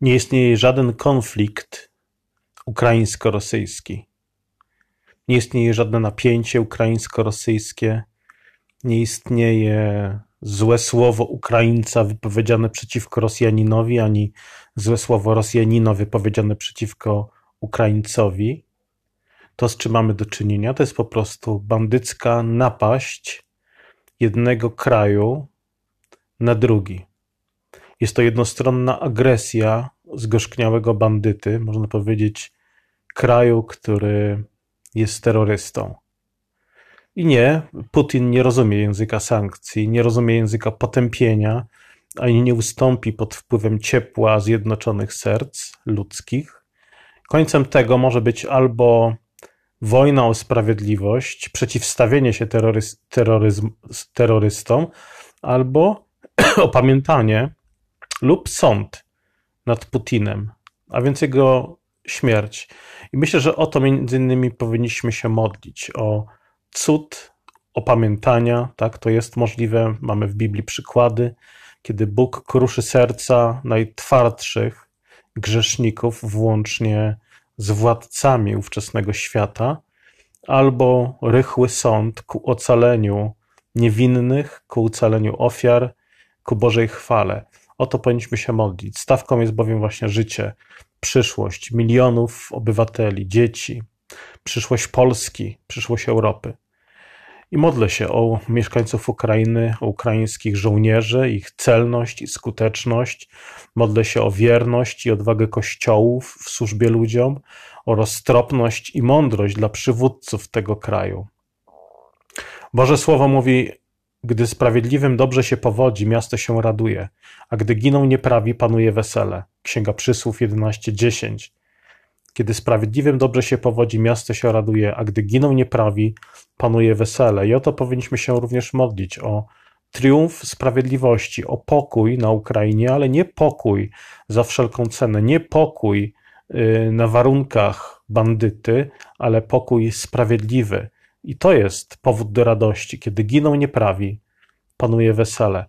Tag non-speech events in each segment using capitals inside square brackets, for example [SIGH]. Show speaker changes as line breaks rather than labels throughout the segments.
Nie istnieje żaden konflikt ukraińsko-rosyjski. Nie istnieje żadne napięcie ukraińsko-rosyjskie. Nie istnieje złe słowo Ukraińca wypowiedziane przeciwko Rosjaninowi, ani złe słowo Rosjanino wypowiedziane przeciwko Ukraińcowi. To, z czym mamy do czynienia, to jest po prostu bandycka napaść jednego kraju na drugi. Jest to jednostronna agresja zgorzkniałego bandyty, można powiedzieć, kraju, który jest terrorystą. I nie, Putin nie rozumie języka sankcji, nie rozumie języka potępienia, ani nie ustąpi pod wpływem ciepła zjednoczonych serc ludzkich. Końcem tego może być albo wojna o sprawiedliwość, przeciwstawienie się terroryz terroryzm, terrorystom, albo [CLEARS THROAT] opamiętanie lub sąd nad Putinem, a więc jego śmierć. I myślę, że o to między innymi powinniśmy się modlić, o cud opamiętania, tak, to jest możliwe, mamy w Biblii przykłady, kiedy Bóg kruszy serca najtwardszych grzeszników, włącznie z władcami ówczesnego świata, albo rychły sąd ku ocaleniu niewinnych, ku ocaleniu ofiar, ku Bożej chwale. O to powinniśmy się modlić. Stawką jest bowiem właśnie życie, przyszłość milionów obywateli, dzieci, przyszłość Polski, przyszłość Europy. I modlę się o mieszkańców Ukrainy, o ukraińskich żołnierzy, ich celność i skuteczność. Modlę się o wierność i odwagę kościołów w służbie ludziom, o roztropność i mądrość dla przywódców tego kraju. Boże Słowo mówi: Gdy sprawiedliwym dobrze się powodzi, miasto się raduje, a gdy giną nieprawi, panuje wesele. Księga Przysłów 11:10. Kiedy sprawiedliwym dobrze się powodzi, miasto się raduje, a gdy giną nieprawi, panuje wesele. I o to powinniśmy się również modlić, o triumf sprawiedliwości, o pokój na Ukrainie, ale nie pokój za wszelką cenę, nie pokój y, na warunkach bandyty, ale pokój sprawiedliwy. I to jest powód do radości. Kiedy giną nieprawi, panuje wesele.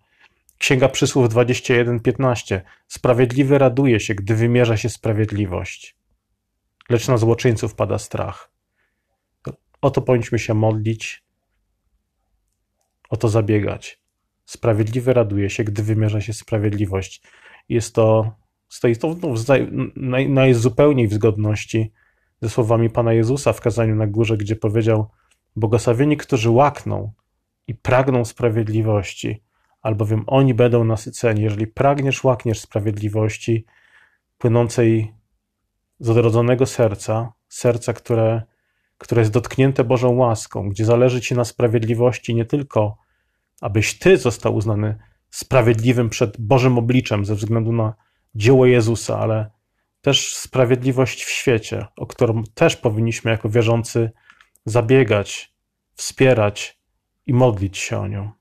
Księga Przysłów 21:15. Sprawiedliwy raduje się, gdy wymierza się sprawiedliwość lecz na złoczyńców pada strach. O to powinniśmy się modlić, o to zabiegać. Sprawiedliwy raduje się, gdy wymierza się sprawiedliwość. Jest to, stoi to no, naj, najzupełniej w zgodności ze słowami Pana Jezusa w kazaniu na górze, gdzie powiedział: Błogosławieni, którzy łakną i pragną sprawiedliwości, albowiem oni będą nasyceni. Jeżeli pragniesz, łakniesz sprawiedliwości płynącej z odrodzonego serca, serca, które, które jest dotknięte Bożą łaską, gdzie zależy Ci na sprawiedliwości nie tylko, abyś Ty został uznany sprawiedliwym przed Bożym obliczem ze względu na dzieło Jezusa, ale też sprawiedliwość w świecie, o którą też powinniśmy jako wierzący zabiegać, wspierać i modlić się o nią.